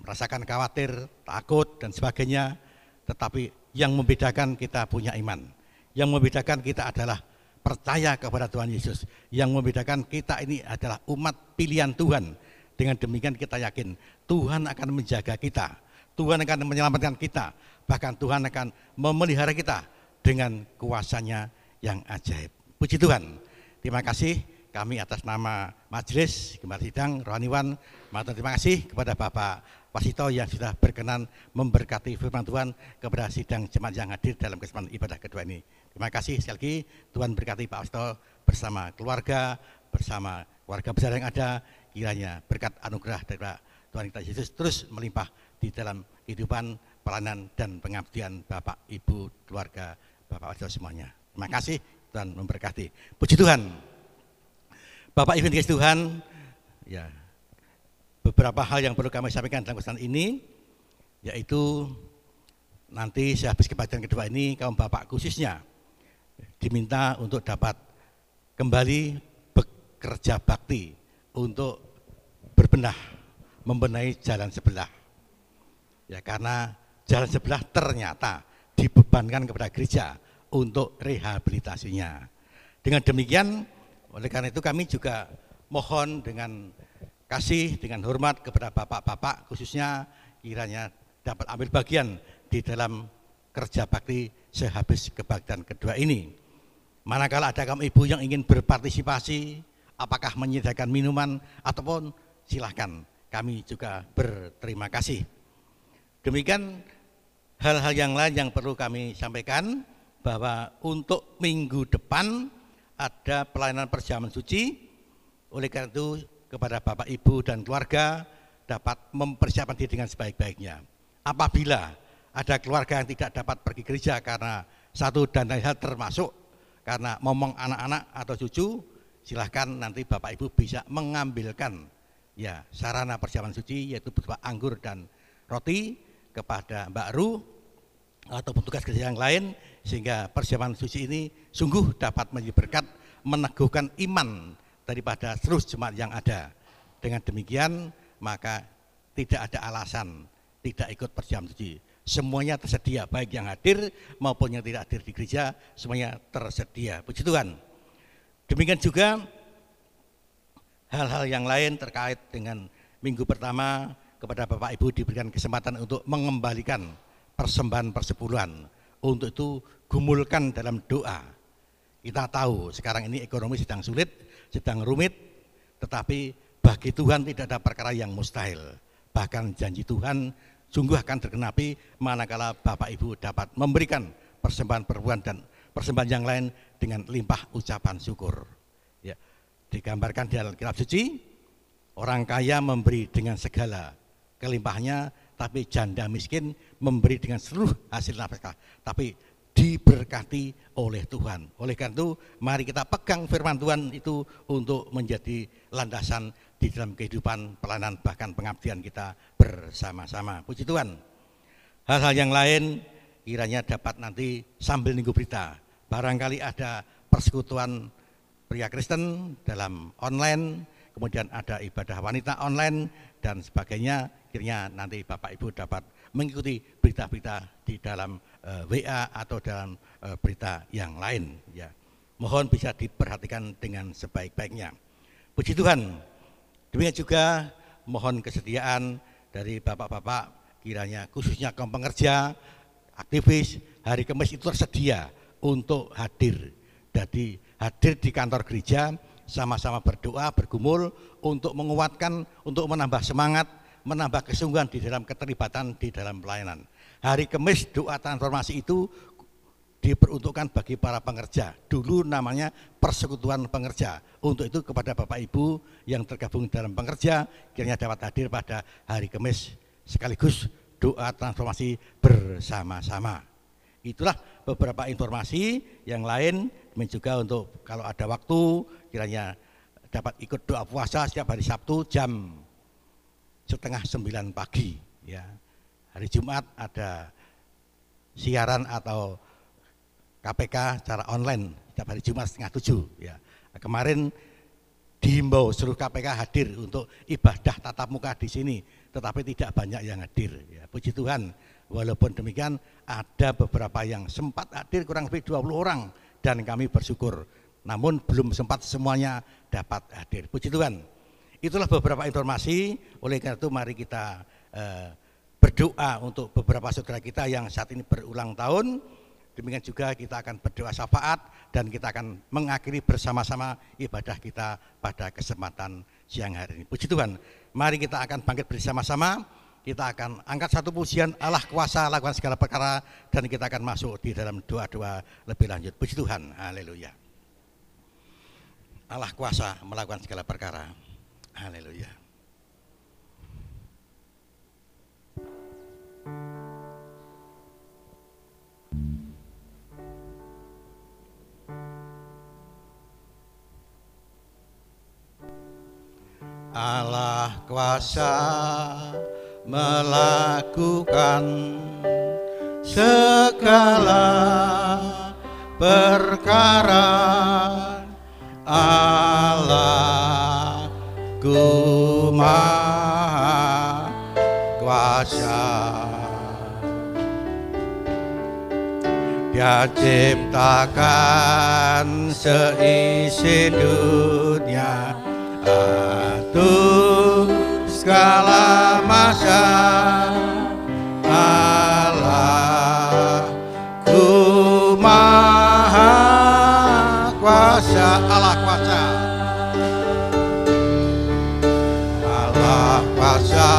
merasakan khawatir, takut dan sebagainya, tetapi yang membedakan kita punya iman. Yang membedakan kita adalah percaya kepada Tuhan Yesus. Yang membedakan kita ini adalah umat pilihan Tuhan. Dengan demikian kita yakin Tuhan akan menjaga kita. Tuhan akan menyelamatkan kita. Bahkan Tuhan akan memelihara kita dengan kuasanya yang ajaib. Puji Tuhan. Terima kasih kami atas nama majelis Gemar Sidang Rohaniwan terima kasih kepada Bapak Wasito yang sudah berkenan memberkati firman Tuhan kepada sidang jemaat yang hadir dalam kesempatan ibadah kedua ini. Terima kasih sekali lagi Tuhan berkati Pak Wasito bersama keluarga, bersama keluarga besar yang ada, kiranya berkat anugerah dari Tuhan kita Yesus terus melimpah di dalam kehidupan pelayanan dan pengabdian Bapak, Ibu, keluarga Bapak Wasito semuanya. Terima kasih Tuhan memberkati. Puji Tuhan. Bapak Ibu Tuhan, ya beberapa hal yang perlu kami sampaikan dalam kesempatan ini, yaitu nanti sehabis kebaktian kedua ini kaum bapak khususnya diminta untuk dapat kembali bekerja bakti untuk berbenah, membenahi jalan sebelah. Ya karena jalan sebelah ternyata dibebankan kepada gereja untuk rehabilitasinya. Dengan demikian oleh karena itu kami juga mohon dengan kasih, dengan hormat kepada bapak-bapak khususnya kiranya dapat ambil bagian di dalam kerja bakti sehabis kebaktian kedua ini. Manakala ada kamu ibu yang ingin berpartisipasi, apakah menyediakan minuman ataupun silahkan kami juga berterima kasih. Demikian hal-hal yang lain yang perlu kami sampaikan bahwa untuk minggu depan ada pelayanan perjamuan suci. Oleh karena itu kepada Bapak Ibu dan keluarga dapat mempersiapkan diri dengan sebaik-baiknya. Apabila ada keluarga yang tidak dapat pergi gereja karena satu dan lain hal termasuk karena ngomong anak-anak atau cucu, silahkan nanti Bapak Ibu bisa mengambilkan ya sarana persiapan suci yaitu berupa anggur dan roti kepada Mbak Ru atau petugas gereja yang lain sehingga persiapan suci ini sungguh dapat menjadi berkat meneguhkan iman daripada seluruh jemaat yang ada. Dengan demikian maka tidak ada alasan tidak ikut persiapan suci. Semuanya tersedia, baik yang hadir maupun yang tidak hadir di gereja, semuanya tersedia. Puji Tuhan. Demikian juga hal-hal yang lain terkait dengan minggu pertama kepada Bapak Ibu diberikan kesempatan untuk mengembalikan persembahan persepuluhan. Untuk itu gumulkan dalam doa. Kita tahu sekarang ini ekonomi sedang sulit, sedang rumit, tetapi bagi Tuhan tidak ada perkara yang mustahil. Bahkan janji Tuhan sungguh akan tergenapi manakala Bapak Ibu dapat memberikan persembahan perempuan dan persembahan yang lain dengan limpah ucapan syukur. Ya, digambarkan di dalam kitab suci, orang kaya memberi dengan segala kelimpahnya, tapi janda miskin memberi dengan seluruh hasil nafkah. Tapi diberkati oleh Tuhan. Oleh karena itu, mari kita pegang firman Tuhan itu untuk menjadi landasan di dalam kehidupan pelayanan bahkan pengabdian kita bersama-sama. Puji Tuhan. Hal-hal yang lain kiranya dapat nanti sambil nunggu berita. Barangkali ada persekutuan pria Kristen dalam online, kemudian ada ibadah wanita online dan sebagainya. Kiranya nanti Bapak Ibu dapat mengikuti berita-berita di dalam uh, eh, WA atau dalam uh, berita yang lain. Ya, mohon bisa diperhatikan dengan sebaik-baiknya. Puji Tuhan. Demikian juga mohon kesediaan dari bapak-bapak kiranya khususnya kaum pengerja, aktivis, hari Kamis itu tersedia untuk hadir. Jadi hadir di kantor gereja sama-sama berdoa, bergumul untuk menguatkan, untuk menambah semangat, menambah kesungguhan di dalam keterlibatan di dalam pelayanan. Hari Kamis doa transformasi itu diperuntukkan bagi para pengerja. Dulu namanya persekutuan pengerja. Untuk itu kepada Bapak Ibu yang tergabung dalam pengerja, kiranya dapat hadir pada hari Kamis sekaligus doa transformasi bersama-sama. Itulah beberapa informasi yang lain, dan juga untuk kalau ada waktu kiranya dapat ikut doa puasa setiap hari Sabtu jam setengah sembilan pagi. Ya. Hari Jumat ada siaran atau KPK secara online setiap hari Jumat setengah tujuh. Ya. Kemarin dihimbau seluruh KPK hadir untuk ibadah tatap muka di sini, tetapi tidak banyak yang hadir. Ya. Puji Tuhan, walaupun demikian ada beberapa yang sempat hadir kurang lebih 20 orang dan kami bersyukur. Namun belum sempat semuanya dapat hadir. Puji Tuhan. Itulah beberapa informasi, oleh karena itu mari kita eh, berdoa untuk beberapa saudara kita yang saat ini berulang tahun, Demikian juga kita akan berdoa syafaat dan kita akan mengakhiri bersama-sama ibadah kita pada kesempatan siang hari ini. Puji Tuhan, mari kita akan bangkit bersama-sama, kita akan angkat satu pujian Allah kuasa lakukan segala perkara dan kita akan masuk di dalam doa-doa lebih lanjut. Puji Tuhan, haleluya. Allah kuasa melakukan segala perkara. Haleluya. Allah kuasa melakukan segala perkara. Allah ku maha kuasa. Dia ciptakan seisi dunia segala masa. Allah ku maha kuasa Allah kuasa. Allah kuasa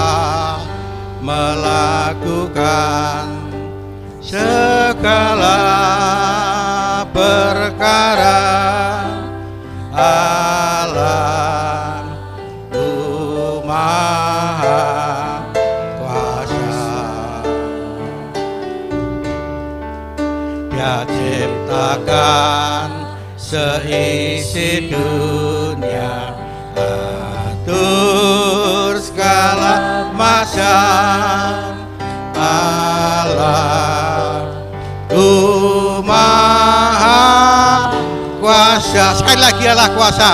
melakukan segala perkara ciptakan seisi dunia. Atur segala masa Allah ku maha kuasa. Sekali lagi Allah kuasa.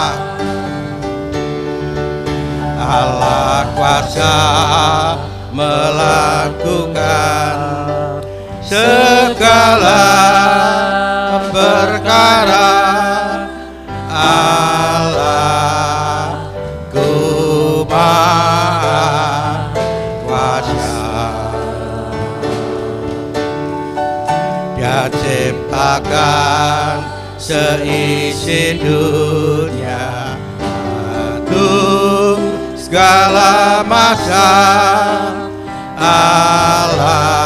Allah kuasa melakukan segala perkara Allahku maha kuasa. Dia ciptakan seisi dunia untuk segala masa Allah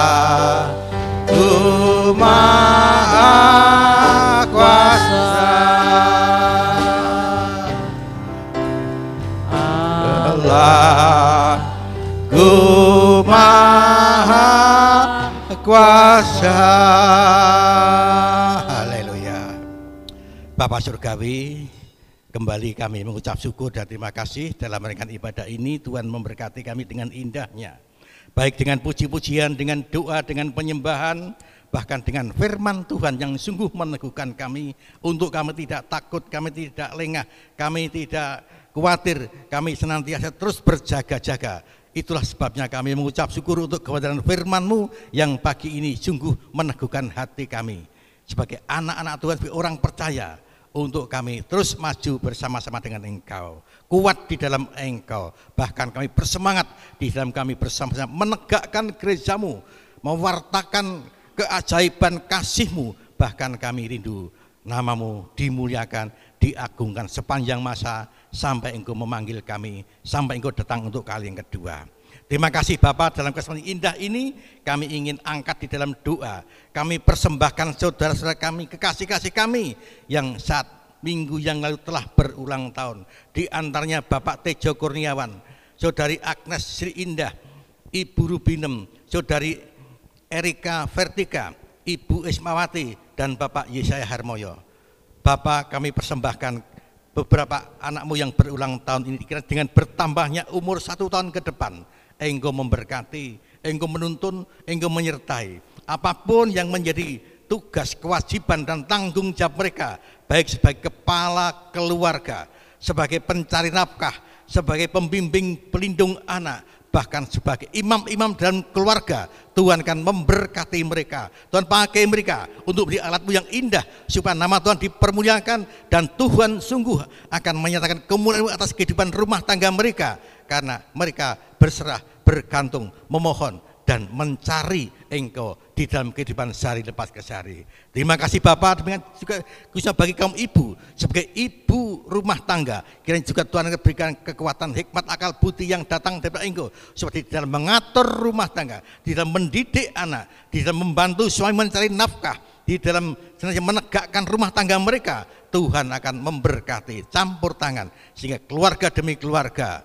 ku maha kuasa. Haleluya. Bapak Surgawi Kembali kami mengucap syukur dan terima kasih dalam mereka ibadah ini. Tuhan memberkati kami dengan indahnya. Baik dengan puji-pujian, dengan doa, dengan penyembahan Bahkan dengan firman Tuhan yang sungguh meneguhkan kami. Untuk kami tidak takut, kami tidak lengah Kami tidak khawatir, kami senantiasa terus berjaga-jaga Itulah sebabnya kami mengucap syukur untuk kebenaran firman-Mu yang pagi ini sungguh meneguhkan hati kami. Sebagai anak-anak Tuhan, sebagai orang percaya, untuk kami terus maju bersama-sama dengan Engkau. Kuat di dalam Engkau. Bahkan kami bersemangat di dalam kami bersama-sama menegakkan gerejamu, mewartakan keajaiban kasihmu. Bahkan kami rindu namamu dimuliakan, diagungkan sepanjang masa sampai engkau memanggil kami, sampai engkau datang untuk kali yang kedua. Terima kasih Bapak dalam kesempatan indah ini kami ingin angkat di dalam doa. Kami persembahkan saudara-saudara kami, kekasih-kasih kami yang saat minggu yang lalu telah berulang tahun. Di antaranya Bapak Tejo Kurniawan, Saudari Agnes Sri Indah, Ibu Rubinem, Saudari Erika Vertika, Ibu Ismawati, dan Bapak Yesaya Harmoyo. Bapak kami persembahkan beberapa anakmu yang berulang tahun ini dikira dengan bertambahnya umur satu tahun ke depan engkau memberkati engkau menuntun engkau menyertai apa pun yang menjadi tugas kewajiban dan tanggung jawab mereka baik sebagai kepala keluarga sebagai pencari nafkah sebagai pembimbing pelindung anak bahkan sebagai imam-imam dalam keluarga Tuhan akan memberkati mereka. Tuhan pakai mereka untuk beri alatmu yang indah supaya nama Tuhan dipermuliakan dan Tuhan sungguh akan menyatakan kemuliaan atas kehidupan rumah tangga mereka karena mereka berserah bergantung memohon dan mencari engkau di dalam kehidupan sehari lepas ke sehari. Terima kasih Bapak, demikian juga khususnya bagi kaum ibu, sebagai ibu rumah tangga, kiranya juga Tuhan berikan kekuatan, hikmat, akal, budi yang datang dari engkau, seperti di dalam mengatur rumah tangga, di dalam mendidik anak, di dalam membantu suami mencari nafkah, di dalam menegakkan rumah tangga mereka, Tuhan akan memberkati, campur tangan, sehingga keluarga demi keluarga,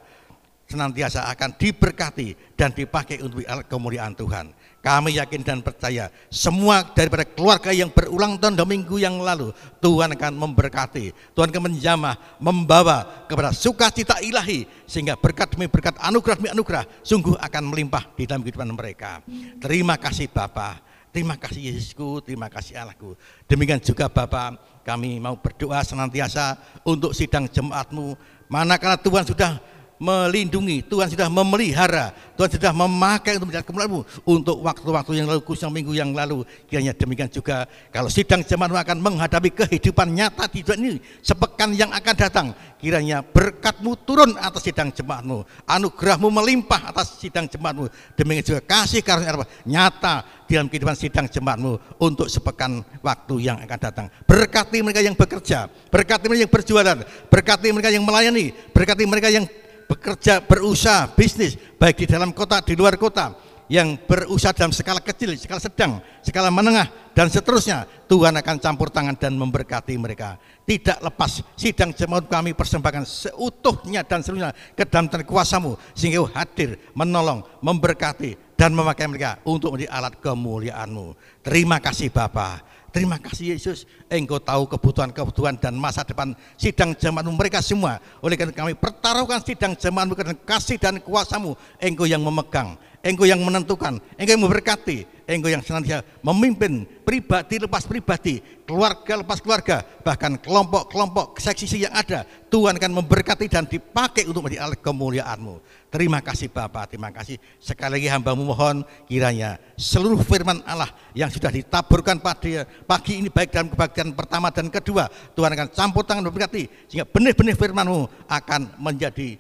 senantiasa akan diberkati dan dipakai untuk kemuliaan Tuhan. Kami yakin dan percaya semua daripada keluarga yang berulang tahun dan minggu yang lalu Tuhan akan memberkati, Tuhan akan menjamah, membawa kepada sukacita ilahi sehingga berkat demi berkat anugerah demi anugerah sungguh akan melimpah di dalam kehidupan mereka. Terima kasih Bapak. Terima kasih Yesusku, terima kasih Allahku. Demikian juga Bapak, kami mau berdoa senantiasa untuk sidang jemaatmu. Manakala Tuhan sudah melindungi, Tuhan sudah memelihara, Tuhan sudah memakai untuk menjaga kemuliaanmu untuk waktu-waktu yang lalu, khususnya minggu yang lalu. Kiranya demikian juga kalau sidang jemaatmu akan menghadapi kehidupan nyata di dunia ini, sepekan yang akan datang, kiranya berkatmu turun atas sidang jemaatmu, anugerahmu melimpah atas sidang jemaatmu. Demikian juga kasih karunia nyata di dalam kehidupan sidang jemaatmu untuk sepekan waktu yang akan datang. Berkati mereka yang bekerja, berkati mereka yang berjualan, berkati mereka yang melayani, berkati mereka yang bekerja, berusaha, bisnis, baik di dalam kota, di luar kota, yang berusaha dalam skala kecil, skala sedang, skala menengah, dan seterusnya, Tuhan akan campur tangan dan memberkati mereka. Tidak lepas sidang jemaat kami persembahkan seutuhnya dan seluruhnya ke dalam kuasamu, sehingga hadir, menolong, memberkati, dan memakai mereka untuk menjadi alat kemuliaanmu. Terima kasih Bapak. Terima kasih Yesus, Engkau tahu kebutuhan-kebutuhan dan masa depan sidang jemaatmu mereka semua. Oleh karena kami pertaruhkan sidang jemaatmu dengan kasih dan kuasamu. Engkau yang memegang, Engkau yang menentukan, Engkau yang memberkati, Engkau yang senantiasa memimpin pribadi lepas pribadi, keluarga lepas keluarga, bahkan kelompok-kelompok seksi yang ada. Tuhan akan memberkati dan dipakai untuk menjadi alat kemuliaanmu. Terima kasih Bapak, terima kasih. Sekali lagi hambamu mohon kiranya seluruh firman Allah yang sudah ditaburkan pada pagi ini baik dalam kebagian pertama dan kedua, Tuhan akan campur tangan memberkati sehingga benih-benih firmanmu akan menjadi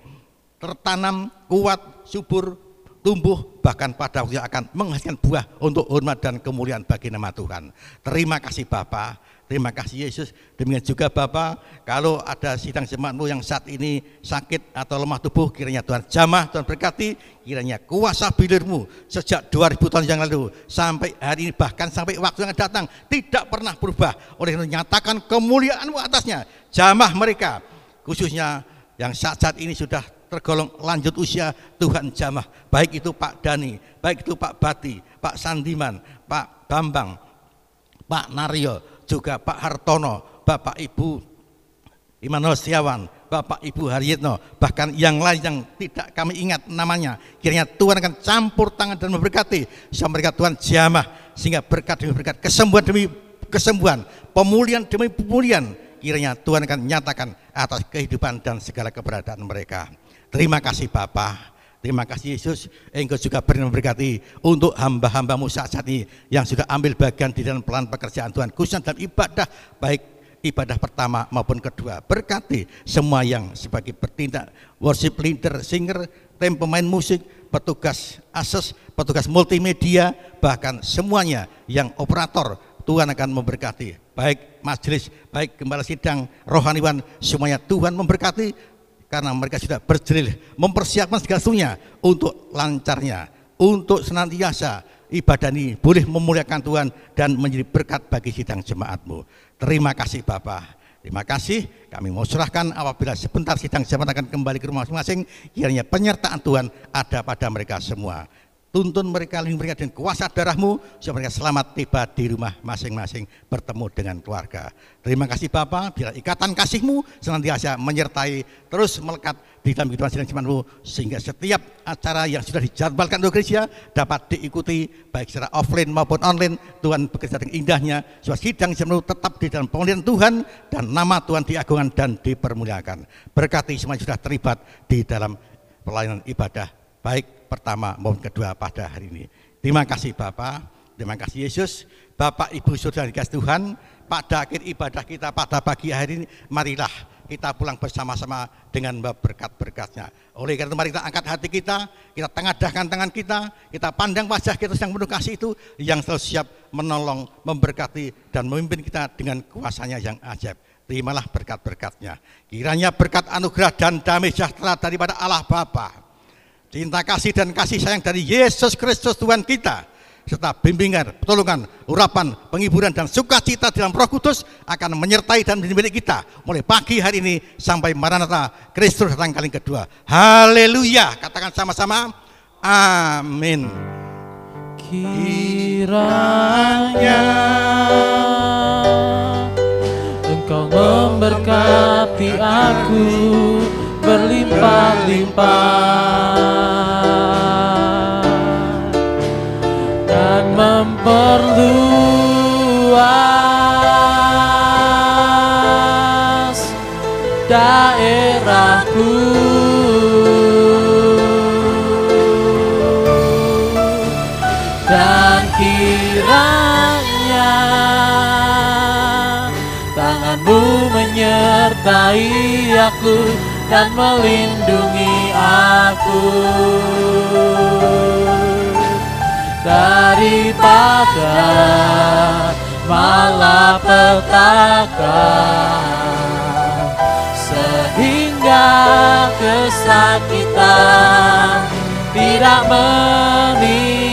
tertanam, kuat, subur, tumbuh bahkan pada waktu akan menghasilkan buah untuk hormat dan kemuliaan bagi nama Tuhan. Terima kasih Bapak, Terima kasih Yesus. Demikian juga Bapak, kalau ada sidang jemaatmu yang saat ini sakit atau lemah tubuh, kiranya Tuhan jamah, Tuhan berkati, kiranya kuasa bilirmu sejak 2000 tahun yang lalu sampai hari ini bahkan sampai waktu yang datang tidak pernah berubah. Oleh karena nyatakan kemuliaanmu atasnya, jamah mereka khususnya yang saat-saat ini sudah tergolong lanjut usia Tuhan jamah. Baik itu Pak Dani, baik itu Pak Bati, Pak Sandiman, Pak Bambang, Pak Naryo, juga Pak Hartono, Bapak Ibu Immanuel Setiawan, Bapak Ibu Haryitno, bahkan yang lain yang tidak kami ingat namanya. Kiranya Tuhan akan campur tangan dan memberkati. Sehingga mereka Tuhan jamah, sehingga berkat demi berkat, kesembuhan demi kesembuhan, pemulihan demi pemulihan. Kiranya Tuhan akan nyatakan atas kehidupan dan segala keberadaan mereka. Terima kasih Bapak. Terima kasih Yesus, Engkau juga memberkati untuk hamba-hambamu saat, saat ini yang sudah ambil bagian di dalam pelan pekerjaan Tuhan, khususnya dalam ibadah, baik ibadah pertama maupun kedua. Berkati semua yang sebagai bertindak, worship leader, singer, tim pemain musik, petugas akses, petugas multimedia, bahkan semuanya yang operator, Tuhan akan memberkati. Baik majelis, baik gembala sidang, rohaniwan, semuanya Tuhan memberkati karena mereka sudah berjelil mempersiapkan segala sesuatunya untuk lancarnya, untuk senantiasa ibadah ini boleh memuliakan Tuhan dan menjadi berkat bagi sidang jemaatmu. Terima kasih Bapak. Terima kasih. Kami mau serahkan apabila sebentar sidang jemaat akan kembali ke rumah masing-masing, kiranya penyertaan Tuhan ada pada mereka semua tuntun mereka, lindungi mereka dengan kuasa darahmu, supaya mereka selamat tiba di rumah masing-masing bertemu dengan keluarga. Terima kasih Bapak, bila ikatan kasihmu senantiasa menyertai, terus melekat di dalam kehidupan sidang sehingga setiap acara yang sudah dijadwalkan untuk gereja dapat diikuti, baik secara offline maupun online, Tuhan bekerja dengan indahnya, supaya sidang jemaatmu tetap di dalam pemulihan Tuhan, dan nama Tuhan diagungkan dan dipermuliakan. Berkati semua yang sudah terlibat di dalam pelayanan ibadah, baik pertama maupun kedua pada hari ini. Terima kasih Bapak, terima kasih Yesus, Bapak Ibu Saudara dikasih Tuhan, pada akhir ibadah kita pada pagi hari ini, marilah kita pulang bersama-sama dengan berkat-berkatnya. Oleh karena itu mari kita angkat hati kita, kita tengadahkan tangan kita, kita pandang wajah kita yang penuh kasih itu, yang selalu siap menolong, memberkati, dan memimpin kita dengan kuasanya yang ajaib. Terimalah berkat-berkatnya. Kiranya berkat anugerah dan damai sejahtera daripada Allah Bapa, cinta kasih dan kasih sayang dari Yesus Kristus Tuhan kita serta bimbingan, pertolongan, urapan, penghiburan dan sukacita dalam Roh Kudus akan menyertai dan menjadi kita mulai pagi hari ini sampai Maranatha Kristus datang kali kedua. Haleluya. Katakan sama-sama. Amin. Kiranya Engkau memberkati aku berlimpah-limpah dan memperluas daerahku. Dan kiranya tanganmu menyertai aku dan melindungi aku. Daripada malapetaka sehingga kesakitan tidak menimpa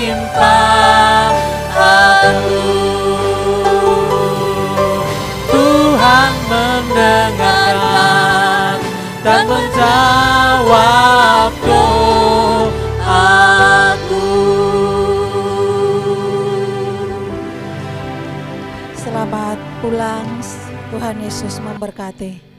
aku. Tuhan mendengarkan dan menjawab doaku. Selamat pulang, Tuhan Yesus memberkati.